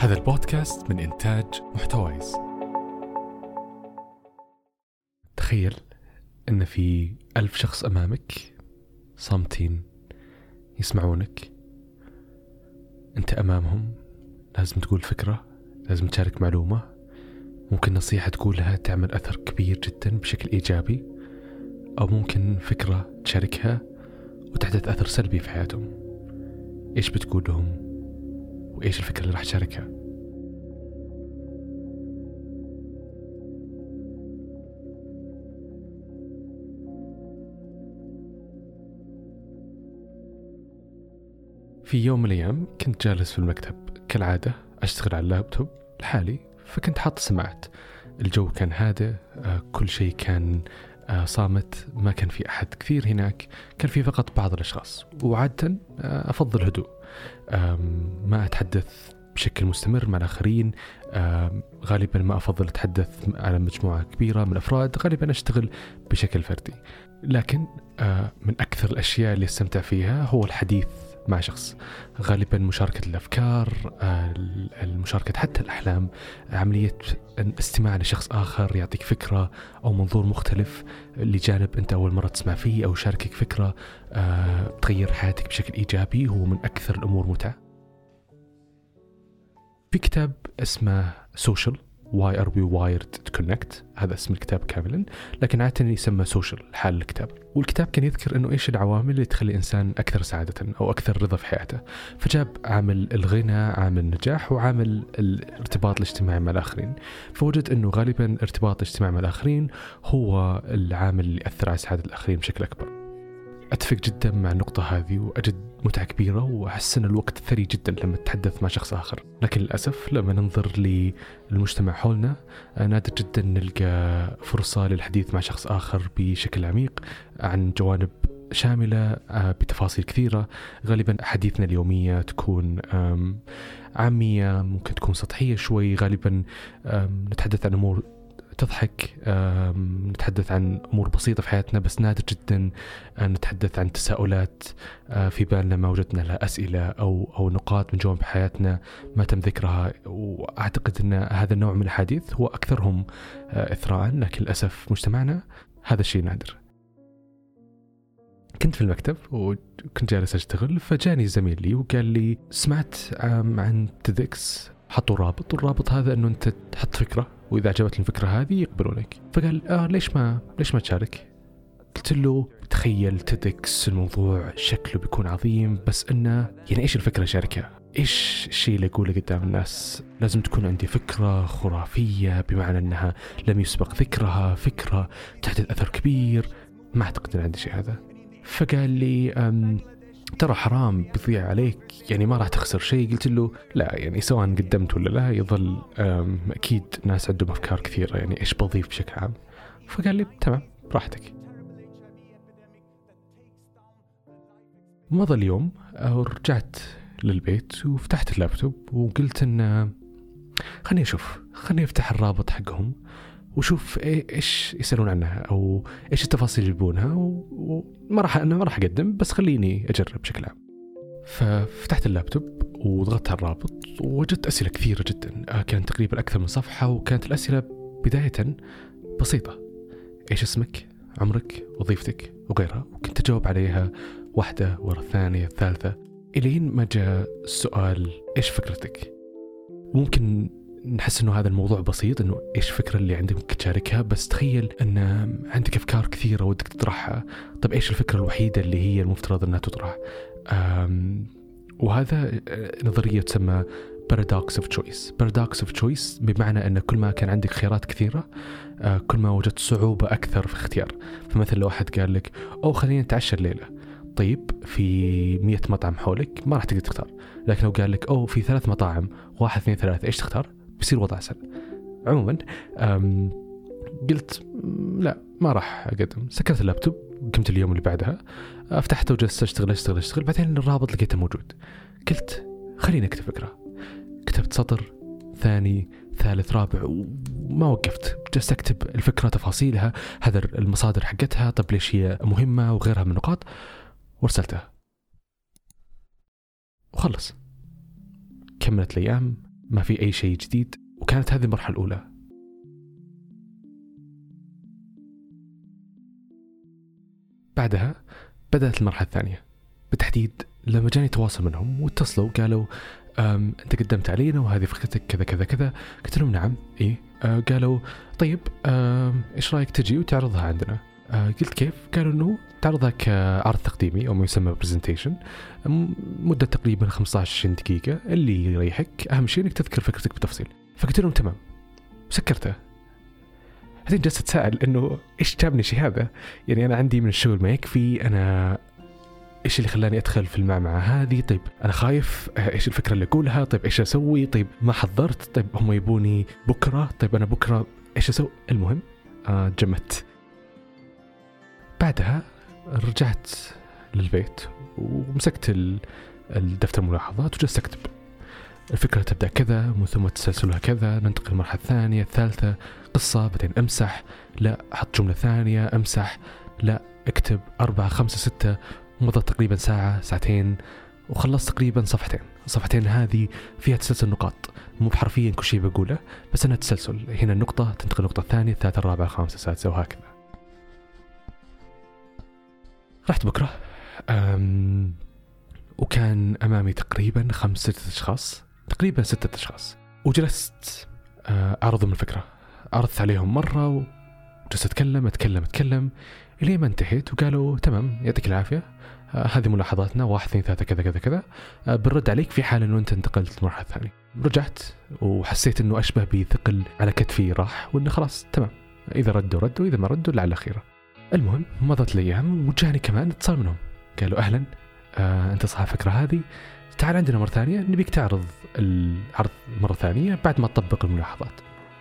هذا البودكاست من إنتاج محتويس. تخيل أن في ألف شخص أمامك صامتين يسمعونك. أنت أمامهم لازم تقول فكرة لازم تشارك معلومة. ممكن نصيحة تقولها تعمل أثر كبير جدا بشكل إيجابي أو ممكن فكرة تشاركها وتحدث أثر سلبي في حياتهم. إيش بتقول لهم؟ وإيش الفكرة اللي راح تشاركها؟ في يوم من الأيام كنت جالس في المكتب. كالعادة أشتغل على اللابتوب لحالي فكنت حاط سماعات. الجو كان هادئ آه، كل شيء كان آه، صامت. ما كان في أحد كثير هناك كان في فقط بعض الأشخاص. وعادة آه، أفضل هدوء ما أتحدث بشكل مستمر مع الآخرين. غالبا ما أفضل أتحدث على مجموعة كبيرة من الأفراد. غالبا أشتغل بشكل فردي. لكن من أكثر الأشياء اللي أستمتع فيها هو الحديث مع شخص. غالبا مشاركة الأفكار المشاركة حتى الأحلام عملية الاستماع لشخص آخر يعطيك فكرة أو منظور مختلف لجانب أنت أول مرة تسمع فيه أو يشاركك فكرة آه، تغير حياتك بشكل إيجابي هو من أكثر الأمور متعة. في كتاب اسمه Social Why Are We Wired to Connect هذا اسم الكتاب كاملا. لكن عاده يسمى Social هذا الكتاب. والكتاب كان يذكر إنه إيش العوامل اللي تخلي الانسان أكثر سعادة أو أكثر رضا في حياته. فجاب عامل الغنى عامل النجاح وعامل الارتباط الاجتماعي مع الآخرين. فوجد إنه غالبا الارتباط الاجتماعي مع الآخرين هو العامل اللي يأثر على سعادة الآخرين بشكل أكبر. أتفق جدا مع النقطة هذه وأجد متعة كبيرة واحس ان الوقت ثري جدا لما تتحدث مع شخص آخر، لكن للأسف لما ننظر للمجتمع حولنا نادر جدا نلقى فرصة للحديث مع شخص آخر بشكل عميق عن جوانب شاملة آه، بتفاصيل كثيرة. غالبا حديثنا اليومية تكون عامية ممكن تكون سطحية شوي. غالبا نتحدث عن أمور تضحك نتحدث عن أمور بسيطة في حياتنا بس نادر جدا نتحدث عن تساؤلات آه، في بالنا ما وجدنا لها أسئلة أو أو نقاط من جوانب حياتنا ما تم ذكرها وأعتقد إن هذا النوع من الحديث هو أكثرهم آه، اثراء لكن للأسف مجتمعنا هذا الشيء نادر. كنت في المكتب وكنت جالس أشتغل فجاني زميل لي وقال لي سمعت عن تدكس حطوا رابط والرابط هذا إنه أنت تحط فكرة وإذا عجبت الفكرة هذه يقبلونك فقال آه ليش ما ليش ما تشارك؟ قلت له تخيل تدكس الموضوع شكله بيكون عظيم بس إنه يعني إيش الفكرة شاركها؟ إيش الشيء اللي اقوله قدام الناس؟ لازم تكون عندي فكرة خرافية بمعنى إنها لم يسبق ذكرها فكرة تحدث أثر كبير. ما أعتقد إن عندي شيء هذا. فقال لي ترى حرام بيضيع عليك يعني ما راح تخسر شيء. قلت له لا يعني سواء قدمت ولا لا يظل أكيد ناس عندهم أفكار كثيرة يعني إيش بضيف بشكل عام. فقال لي تمام براحتك مضى اليوم ورجعت للبيت وفتحت اللابتوب وقلت إن خليني أشوف خليني أفتح الرابط حقهم. وشوف إيش يسألون عنها أو إيش التفاصيل اللي يبونها وما راح أنا ما راح أقدم بس خليني أجرب بشكل عام. ففتحت اللابتوب وضغطت على الرابط ووجدت أسئلة كثيرة جدا آه، كانت تقريبا أكثر من صفحة وكانت الأسئلة بداية بسيطة. إيش اسمك؟ عمرك؟ وظيفتك؟ وغيرها وكنت أجاوب عليها واحدة ورا الثانية الثالثة إلين ما جاء السؤال إيش فكرتك؟ ممكن نحس إنه هذا الموضوع بسيط إنه إيش الفكرة اللي عندك تشاركها؟ بس تخيل إن عندك أفكار كثيرة ودك تطرحها. طب إيش الفكرة الوحيدة اللي هي المفترض إنها تطرح؟ وهذا آه، نظرية تسمى paradox of choice paradox of choice بمعنى إن كل ما كان عندك خيارات كثيرة آه، كل ما وجدت صعوبة أكثر في اختيار. فمثلا لو أحد قال لك أو خلينا نتعشى الليلة. طيب في مية مطعم حولك ما راح تقدر تختار. لكن لو قال لك أو في ثلاث مطاعم واحد اثنين ثلاثة إيش تختار؟ بيصير وضع اسهل عموما قلت لا ما راح أقدم. سكرت اللابتوب قمت اليوم اللي بعدها فتحته وجلست أشتغل أشتغل أشتغل بعدين الرابط لقيته موجود. قلت خليني أكتب فكره كتبت سطر ثاني ثالث رابع وما وقفت. جلست أكتب الفكرة تفاصيلها هذا المصادر حقتها طب ليش هي مهمة وغيرها من النقاط وارسلتها. وخلص. كملت الأيام. ما في أي شيء جديد وكانت هذه المرحلة الأولى. بعدها بدأت المرحلة الثانية. بالتحديد لما جاني تواصل منهم واتصلوا قالوا أنت قدمت علينا وهذه فكرتك كذا كذا كذا. قلت لهم نعم إيه. آه قالوا طيب إيش رأيك تجي وتعرضها عندنا؟ قلت كيف؟ قالوا إنه تعرضها كعرض تقديمي أو ما يسمى برزنتيشن مدة تقريبا 15 20 دقيقة. اللي يريحك أهم شيء إنك تذكر فكرتك بتفصيل. فقلت لهم تمام. سكرته بعدين جلست اتساءل إنه إيش جابني شيء هذا؟ يعني أنا عندي من الشغل ما يكفي. أنا إيش اللي خلاني أدخل في المعمعة هذه؟ طيب أنا خايف. آه، إيش الفكرة اللي أقولها؟ طيب إيش أسوي؟ طيب ما حضرت؟ طيب هم يبوني بكرة. طيب أنا بكرة إيش أسوي؟ المهم آه جمت بعدها رجعت للبيت ومسكت الدفتر الملاحظات وجلست أكتب. الفكرة تبدأ كذا ومن ثم تسلسلها كذا. ننتقل للمرحلة الثانية الثالثة. قصة بعدين أمسح. لا أحط جملة ثانية أمسح. لا أكتب أربعة خمسة ستة. مضت تقريبا ساعة ساعتين. وخلصت تقريبا صفحتين. الصفحتين هذه فيها تسلسل نقاط. مو بحرفيا كل شيء بقوله بس إنها تسلسل. هنا النقطة تنتقل النقطة الثانية الثالثة الرابعة الخامسة السادسة وهكذا. رحت بكرة. أم وكان أمامي تقريبا خمس ستة أشخاص تقريبا ستة أشخاص. وجلست آه، أعرضهم الفكرة. عرضت عليهم مرة وجلست أتكلم أتكلم أتكلم إلين ما انتهيت وقالوا تمام يعطيك العافية. آه هذه ملاحظاتنا واحد اثنين ثلاثة كذا كذا كذا. آه بنرد عليك في حال إنه أنت انتقلت للمرحلة الثانية. رجعت وحسيت إنه أشبه بثقل على كتفي راح وإنه خلاص تمام. إذا ردوا ردوا إذا ما ردوا لعل خيره. المهم مضت الأيام وجاني كمان اتصال منهم. قالوا أهلا. آه أنت صاحب الفكرة هذه. تعال عندنا مرة ثانية نبيك تعرض العرض مرة ثانية بعد ما تطبق الملاحظات.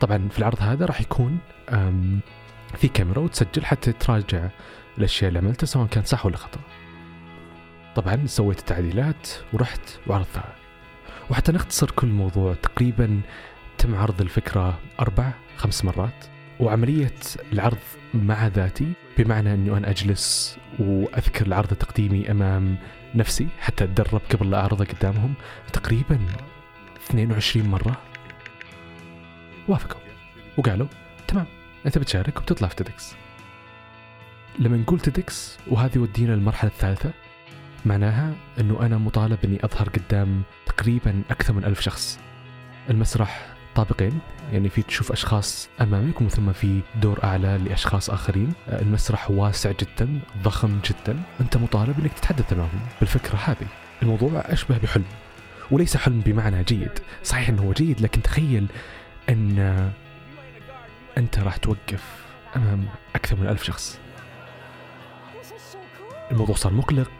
طبعا في العرض هذا راح يكون في كاميرا وتسجل حتى تراجع الأشياء اللي عملتها سواء كان صح ولا خطأ. طبعا سويت التعديلات ورحت وعرضتها. وحتى نختصر كل الموضوع تقريبا تم عرض الفكرة أربع خمس مرات. وعملية العرض مع ذاتي بمعنى أنه أنا أجلس وأذكر العرض التقديمي أمام نفسي حتى أتدرب قبل لا أعرضه قدامهم. تقريبا 22 مرة. وافقوا. وقالوا تمام أنت بتشارك وبتطلع في TEDx. لما نقول TEDx وهذه ودينا للمرحلة الثالثة معناها أنه أنا مطالب أني أظهر قدام تقريبا أكثر من ألف شخص. المسرح طابقين يعني في تشوف أشخاص أمامك ومن ثم في دور أعلى لأشخاص آخرين. المسرح واسع جدا ضخم جدا. أنت مطالب إنك تتحدث امامهم بالفكرة هذه. الموضوع أشبه بحلم وليس حلم بمعنى جيد. صحيح إنه هو جيد لكن تخيل أن أنت راح توقف أمام أكثر من ألف شخص. الموضوع صار مقلق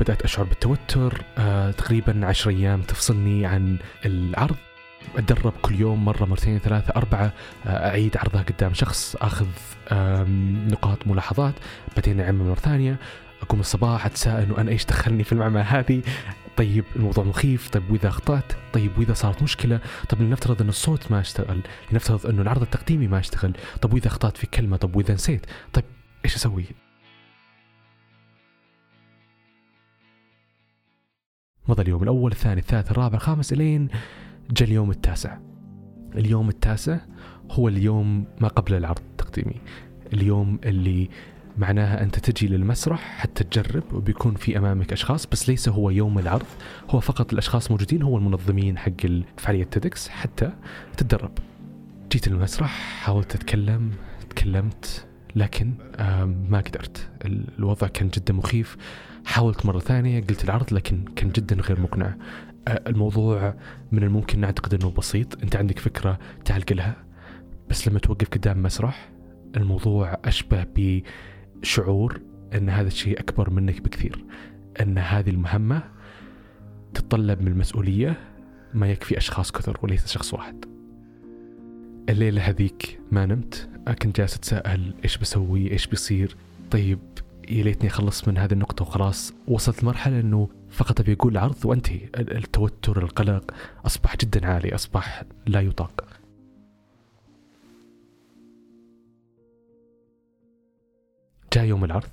بدأت أشعر بالتوتر. آه، تقريبا عشر أيام تفصلني عن العرض. أتدرب كل يوم مرة مرتين ثلاثة أربعة آه، أعيد عرضها قدام شخص أخذ نقاط ملاحظات بعدين أعمل مرة ثانية أقوم الصباح أتساءل إنه أنا إيش دخلني في المعمعة هذه؟ طيب الموضوع مخيف طيب وإذا أخطأت؟ طيب وإذا صارت مشكلة؟ طيب لنفترض إن الصوت ما اشتغل لنفترض انه العرض التقديمي ما اشتغل طيب وإذا أخطأت في كلمة؟ طيب وإذا نسيت؟ طيب إيش أسوي؟ مضى اليوم الأول الثاني الثالث الرابع الخامس إلين جاء اليوم التاسع. اليوم التاسع هو اليوم ما قبل العرض التقديمي. اليوم اللي معناها أنت تجي للمسرح حتى تجرب وبيكون في أمامك أشخاص بس ليس هو يوم العرض هو فقط الأشخاص موجودين هو المنظمين حق فعالية تيدكس حتى تتدرب. جيت المسرح حاولت أتكلم تكلمت لكن ما قدرت. الوضع كان جدا مخيف. حاولت مرة ثانية قلت العرض لكن كان جدا غير مقنع. الموضوع من الممكن نعتقد أنه بسيط. أنت عندك فكرة تعال قلها بس لما توقف قدام مسرح الموضوع أشبه ب شعور إن هذا الشيء أكبر منك بكثير. إن هذه المهمة تتطلب من المسؤولية ما يكفي أشخاص كثر وليس شخص واحد. الليلة هذيك ما نمت كنت جالس أتساءل إيش بسوي إيش بيصير؟ طيب يا ليتني أخلص من هذه النقطة وخلاص. وصلت لمرحلة إنه فقط ابي أقول العرض وانتهي. التوتر القلق أصبح جدا عالي أصبح لا يطاق. جاء يوم العرض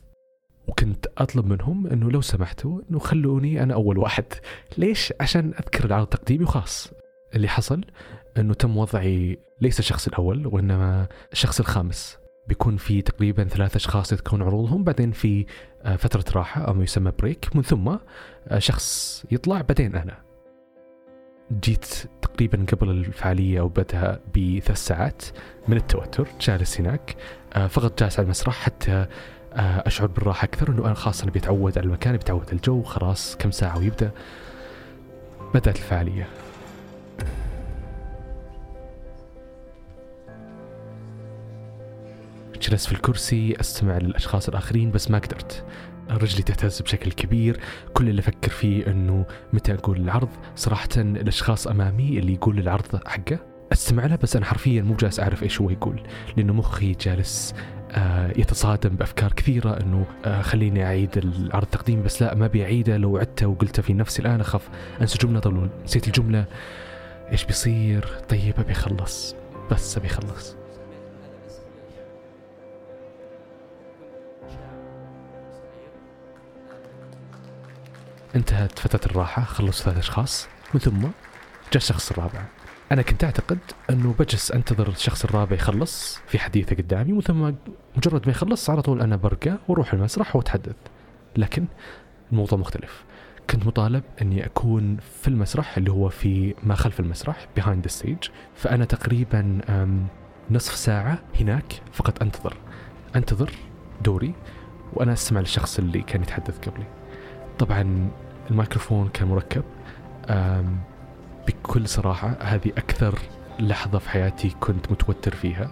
وكنت أطلب منهم إنه لو سمحتوا إنه خلوني أنا أول واحد. ليش؟ عشان أذكر العرض التقديمي وخلاص اللي حصل إنه تم وضعي ليس الشخص الأول وإنما الشخص الخامس. بيكون في تقريبا ثلاث أشخاص يذكرون عروضهم بعدين في آه، فترة راحة أو ما يسمى بريك من ثم آه، شخص يطلع بعدين أنا. جيت تقريبا قبل الفعالية أو بدها بثلاث ساعات من التوتر جالس هناك آه، فقط جالس على المسرح حتى أشعر بالراحة أكثر إنه أنا خلاص أنا بيتعود على المكان بيتعود على الجو خلاص كم ساعة ويبدأ. بدأت الفعالية. جلست في الكرسي أستمع للأشخاص الآخرين بس ما قدرت. رجلي تهتز بشكل كبير. كل اللي أفكر فيه إنه متى أقول العرض؟ صراحة الأشخاص أمامي اللي يقول العرض حقه أستمع له بس أنا حرفيا مو جالس أعرف إيش هو يقول لأنه مخي جالس آه يتصادم بأفكار كثيرة إنه آه خليني أعيد العرض التقديمي بس لا ما بيعيده لو عدته وقلته في نفسي الآن أخاف أنسى جملة. طول نسيت الجملة. إيش بيصير؟ طيب أبي أخلص. بس أبي أخلص. انتهت فترة الراحة خلصوا ثلاث أشخاص من ثم جاء الشخص الرابع. أنا كنت أعتقد أنه بجلس أنتظر الشخص الرابع يخلص في حديثه قدامي ثم مجرد ما يخلص على طول أنا برقى وأروح المسرح وأتحدث. لكن الموضوع مختلف. كنت مطالب أني أكون في المسرح اللي هو في ما خلف المسرح behind the فأنا تقريبا نصف ساعة هناك فقط أنتظر. أنتظر دوري وأنا أستمع للشخص اللي كان يتحدث قبلي. طبعا الميكروفون كان مركب بكل صراحة هذه أكثر لحظة في حياتي كنت متوتر فيها.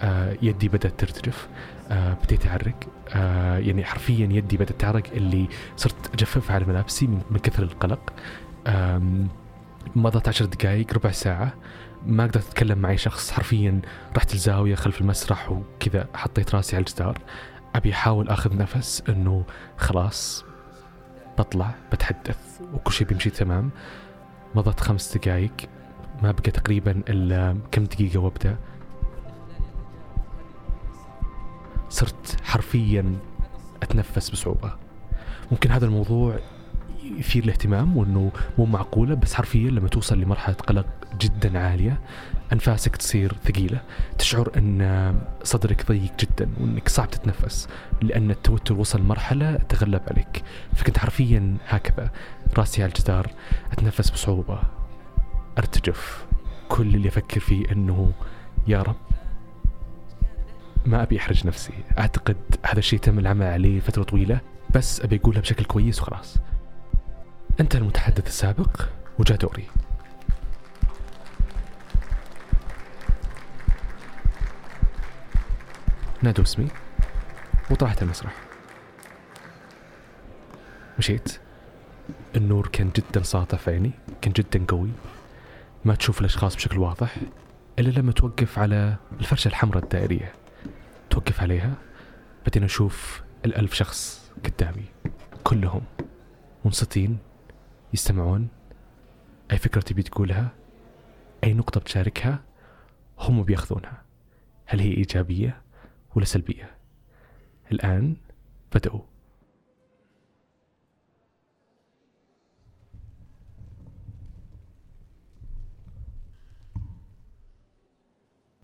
آه يدي بدأت ترتجف آه بديت أعرق. آه يعني حرفيا يدي بدأت تعرق اللي صرت أجففها على ملابسي من, من كثر القلق. مضت عشر دقائق ربع ساعة ما قدرت أتكلم مع أي شخص. حرفيا رحت الزاوية خلف المسرح وكذا حطيت راسي على الجدار. أبي أحاول أخذ نفس أنه خلاص بطلع بتحدث وكل شيء بيمشي تمام. مضت خمس دقائق ما بقى تقريبا إلا كم دقيقة وأبدأ. صرت حرفيا أتنفس بصعوبة. ممكن هذا الموضوع يثير الاهتمام وإنه مو معقولة بس حرفيا لما توصل لمرحلة قلق جدا عالية أنفاسك تصير ثقيلة تشعر أن صدرك ضيق جدا وأنك صعب تتنفس لأن التوتر وصل مرحلة تغلب عليك. فكنت حرفيا هكذا راسي على الجدار أتنفس بصعوبة. أرتجف. كل اللي أفكر فيه أنه يا رب ما أبي أحرج نفسي. أعتقد هذا الشيء تم العمل عليه فترة طويلة بس أبي أقولها بشكل كويس وخلاص. أنت المتحدث السابق وجاء دوري. نادوا اسمي وطلعت المسرح. مشيت. النور كان جدا ساطع في عيني كان جدا قوي. ما تشوف الأشخاص بشكل واضح إلا لما توقف على الفرشة الحمراء الدائرية. توقف عليها بعدين أشوف الألف شخص قدامي. كلهم منصتين يستمعون. أي فكرة تبي تقولها؟ أي نقطة بتشاركها؟ هم بياخذونها. هل هي إيجابية؟ ولا سلبية. الآن بدأوا.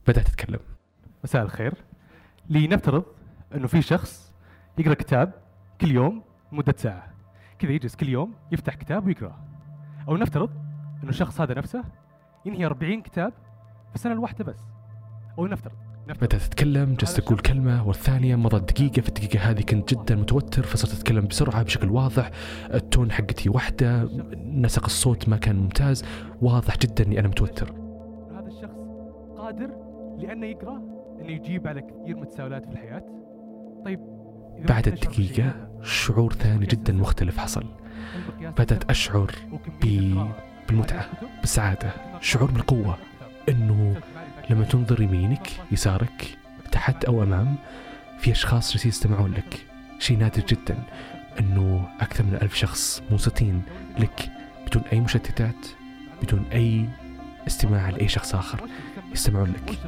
بدأت أتكلم مساء الخير. لنفترض أنه في شخص يقرأ كتاب كل يوم مدة ساعة. كذا يجلس كل يوم يفتح كتاب ويقرأ. أو نفترض أنه الشخص هذا نفسه ينهي 40 كتاب في السنة الواحدة بس. أو نفترض. بدأت أتكلم جلست أقول كلمة والثانية مضت دقيقة. في الدقيقة هذه كنت جدا متوتر فصرت أتكلم بسرعة بشكل واضح. التون حقتي واحدة نسق الصوت ما كان ممتاز. واضح جدا أني أنا متوتر. هذا الشخص قادر لأنه يقرأ؟ أنه يجيب على كثير من التساؤلات في الحياة؟ طيب بعد الدقيقة شعور ثاني جدا مختلف حصل. بدأت أشعر بالمتعة بالسعادة شعور بالقوة أنه لما تنظر يمينك يسارك تحت أو أمام في أشخاص جالسين يستمعون لك شيء نادر جدا أنه أكثر من ألف شخص منصتين لك بدون أي مشتتات بدون أي استماع لأي شخص آخر يستمعون لك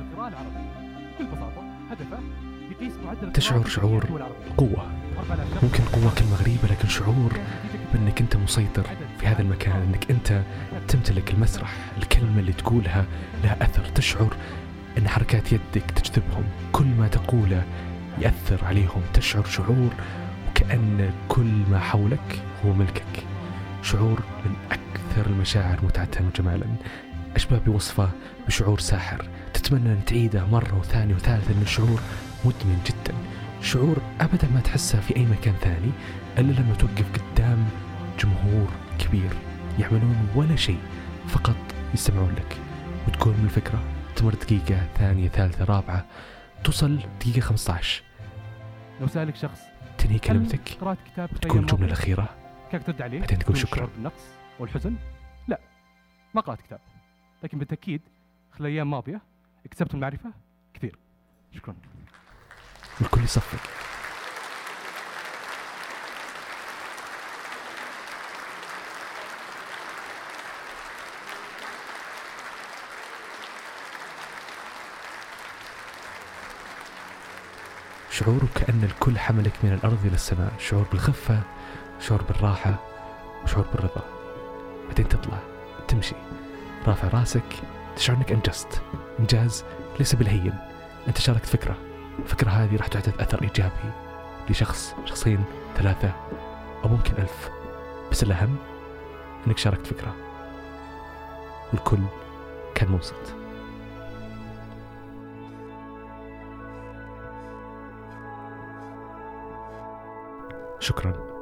تشعر شعور. قوة 4000 شخص. ممكن قوة كلمة غريبة لكن شعور بأنك أنت مسيطر في هذا المكان أنك أنت تمتلك المسرح. الكلمة اللي تقولها لها أثر تشعر أن حركات يدك تجذبهم. كل ما تقوله يأثر عليهم. تشعر شعور وكأن كل ما حولك هو ملكك. شعور من أكثر المشاعر متعة وجمالا. أشبه بوصفة بشعور ساحر. تتمنى أن تعيده مرة وثانية وثالثة أنه شعور مدمن جدا. شعور أبدا ما تحسه في أي مكان ثاني إلا لما توقف قدام جمهور كبير يعملون ولا شيء فقط يستمعون لك وتكون من الفكرة تمر دقيقة ثانية ثالثة رابعة توصل دقيقة 15 لو سألك شخص تنهي كلمتك كتاب أيام الجملة ماضية؟ الأخيرة كيف ترد عليه؟ بعدين تقول شكراً. بالنقص والحزن؟ لا ما قرأت كتاب لكن بالتأكيد خلال الأيام الماضية اكتسبت المعرفة كثير شكرا والكل يصفق شعور كأن الكل حملك من الأرض إلى السماء. شعور بالخفة شعور بالراحة وشعور بالرضا. بعدين تطلع تمشي. رافع راسك تشعر أنك أنجزت. إنجاز ليس بالهين. أنت شاركت فكرة. الفكرة هذه راح تحدث أثر إيجابي لشخص شخصين ثلاثة أو ممكن ألف. بس الأهم أنك شاركت فكرة. والكل كان مبسوط. شكرا.